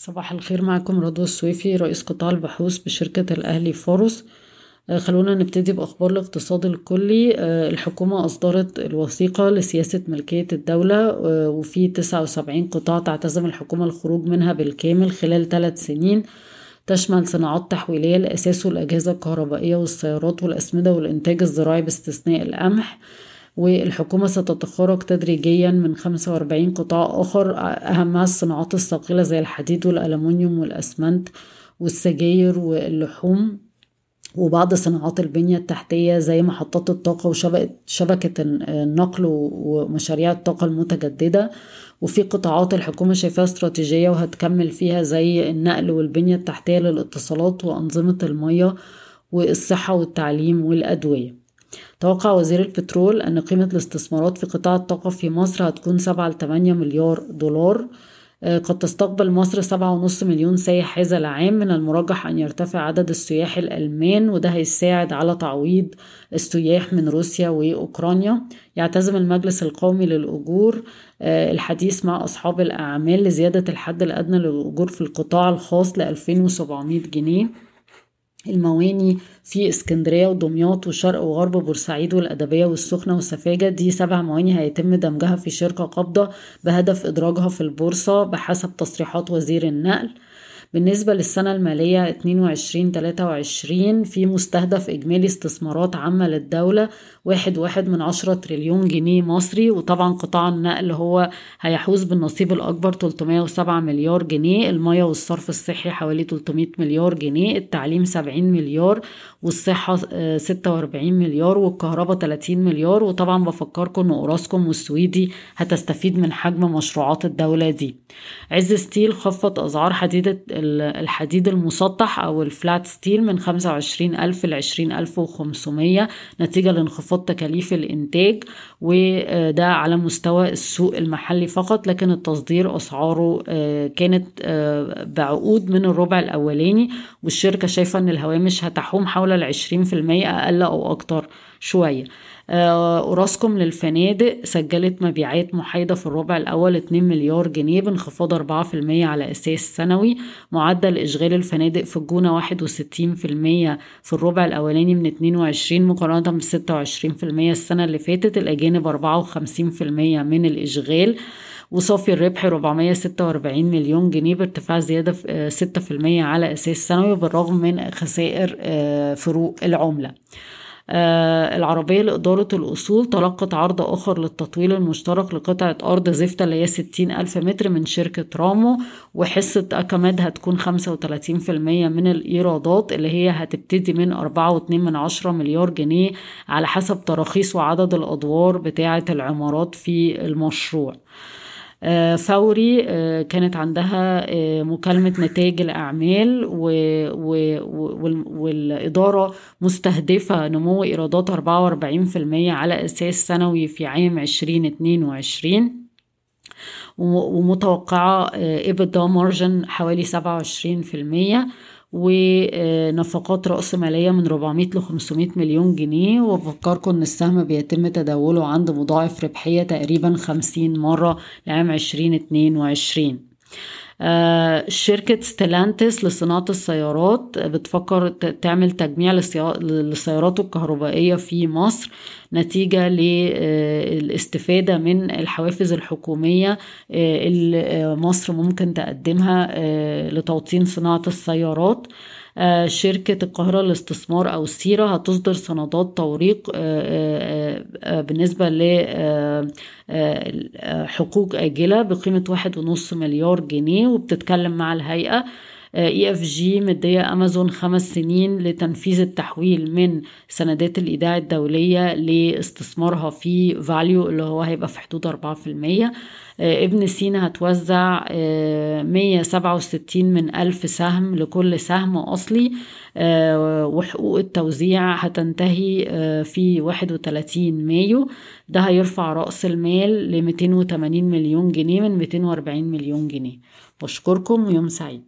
صباح الخير معكم رضوى السويفي رئيس قطاع البحوث بشركة الأهلي فورس. خلونا نبتدي بأخبار الاقتصاد الكلي. الحكومة أصدرت الوثيقة لسياسة ملكية الدولة. وفي تسعة وسبعين قطاع تعتزم الحكومة الخروج منها بالكامل خلال ثلاث سنين. تشمل صناعات تحويلية الأثاث والأجهزة الكهربائية والسيارات والأسمدة والإنتاج الزراعي باستثناء القمح. والحكومة ستخرج تدريجيا من 45 قطاع آخر أهمها الصناعات الثقيلة زي الحديد والألمنيوم والأسمنت والسجاير واللحوم وبعض صناعات البنية التحتية زي محطات الطاقة وشبكة النقل ومشاريع الطاقة المتجددة. وفي قطاعات الحكومة شايفاها استراتيجية وهتكمل فيها زي النقل والبنية التحتية للاتصالات وأنظمة المية والصحة والتعليم والأدوية. توقع وزير البترول أن قيمة الاستثمارات في قطاع الطاقة في مصر هتكون سبعة لتمانية مليار دولار. قد تستقبل مصر سبعة ونص مليون سائح هذا العام. من المرجح أن يرتفع عدد السياح الألمان وده هيساعد على تعويض السياح من روسيا وأوكرانيا. يعتزم المجلس القومي للأجور الحديث مع أصحاب الأعمال لزيادة الحد الأدنى للأجور في القطاع الخاص ل 2700 جنيه. المواني في اسكندرية ودمياط وشرق وغرب بورسعيد والأدبية والسخنة والسفاجة. دي سبع مواني هيتم دمجها في شركة قابضة بهدف إدراجها في البورصة بحسب تصريحات وزير النقل. بالنسبة للسنة المالية 22-23 في مستهدف إجمالي استثمارات عامة للدولة واحد واحد من عشرة تريليون جنيه مصري. وطبعا قطاع النقل هو هيحوز بالنصيب الأكبر 307 مليار جنيه. المياه والصرف الصحي حوالي 300 مليار جنيه. التعليم 70 مليار. والصحة 46 مليار. والكهرباء 30 مليار. وطبعا بفكركم ان اوراسكوم والسويدي هتستفيد من حجم مشروعات الدولة دي. عز ستيل خفض أسعار حديدة الحديد المسطح أو ال flat steel من 25 ألف ل 20 ألف وخمسمية نتيجة لانخفاض تكاليف الإنتاج وده على مستوى السوق المحلي فقط لكن التصدير أسعاره كانت بعقود من الربع الأولاني والشركة شايفة أن الهوامش هتحوم حول العشرين في المية أقل أو أكتر. شوية. أوراسكوم للفنادق سجلت مبيعات محايدة في الربع الأول 2 مليار جنيه بانخفاض 4% على أساس سنوي معدل إشغال الفنادق في الجونة 61% في الربع الأولاني من 22 مقارنة ب 26% السنة اللي فاتت الأجانب 54% من الإشغال. وصافي الربح 446 مليون جنيه بارتفاع زيادة 6% على أساس سنوي بالرغم من خسائر فروق العملة. آه العربية لإدارة الأصول تلقت عرض آخر للتطويل المشترك لقطعة أرض زفتة اللي هي 60 ألف متر من شركة رامو وحصة أكماد هتكون 35% من الإيرادات اللي هي هتبتدي من 4.2 من عشرة مليار جنيه على حسب تراخيص وعدد الأدوار بتاعة العمارات في المشروع. فوري كانت عندها مكالمة نتائج الأعمال والإدارة مستهدفة نمو إيرادات 44% على أساس سنوي في عام 2022 ومتوقعة إبدا مارجن حوالي 27% ونفقات رأس مالية من 400 ل 500 مليون جنيه وبفكركم إن السهم بيتم تداوله عند مضاعف ربحية تقريبا 50 مرة لعام 2022 آه شركة ستيلانتس لصناعة السيارات بتفكر تعمل تجميع للسيارات الكهربائية في مصر نتيجة للاستفادة من الحوافز الحكومية اللي مصر ممكن تقدمها لتوطين صناعة السيارات. شركة القاهرة للاستثمار أو السيرة هتصدر سندات توريق بالنسبة لحقوق آجلة بقيمة واحد ونص مليار جنيه وبتتكلم مع الهيئة. إي إف جي مدية أمازون خمس سنين لتنفيذ التحويل من سندات الإيداع الدولية لاستثمارها في فاليو اللي هو هيبقى في حدود أربعة في المية. ابن سينا هتوزع مية سبعة وستين من ألف سهم لكل سهم أصلي. وحقوق التوزيع هتنتهي في واحد وتلاتين مايو. ده هيرفع رأس المال لميتين وتمانين مليون جنيه من ميتين وأربعين مليون جنيه. بشكركم ويوم سعيد.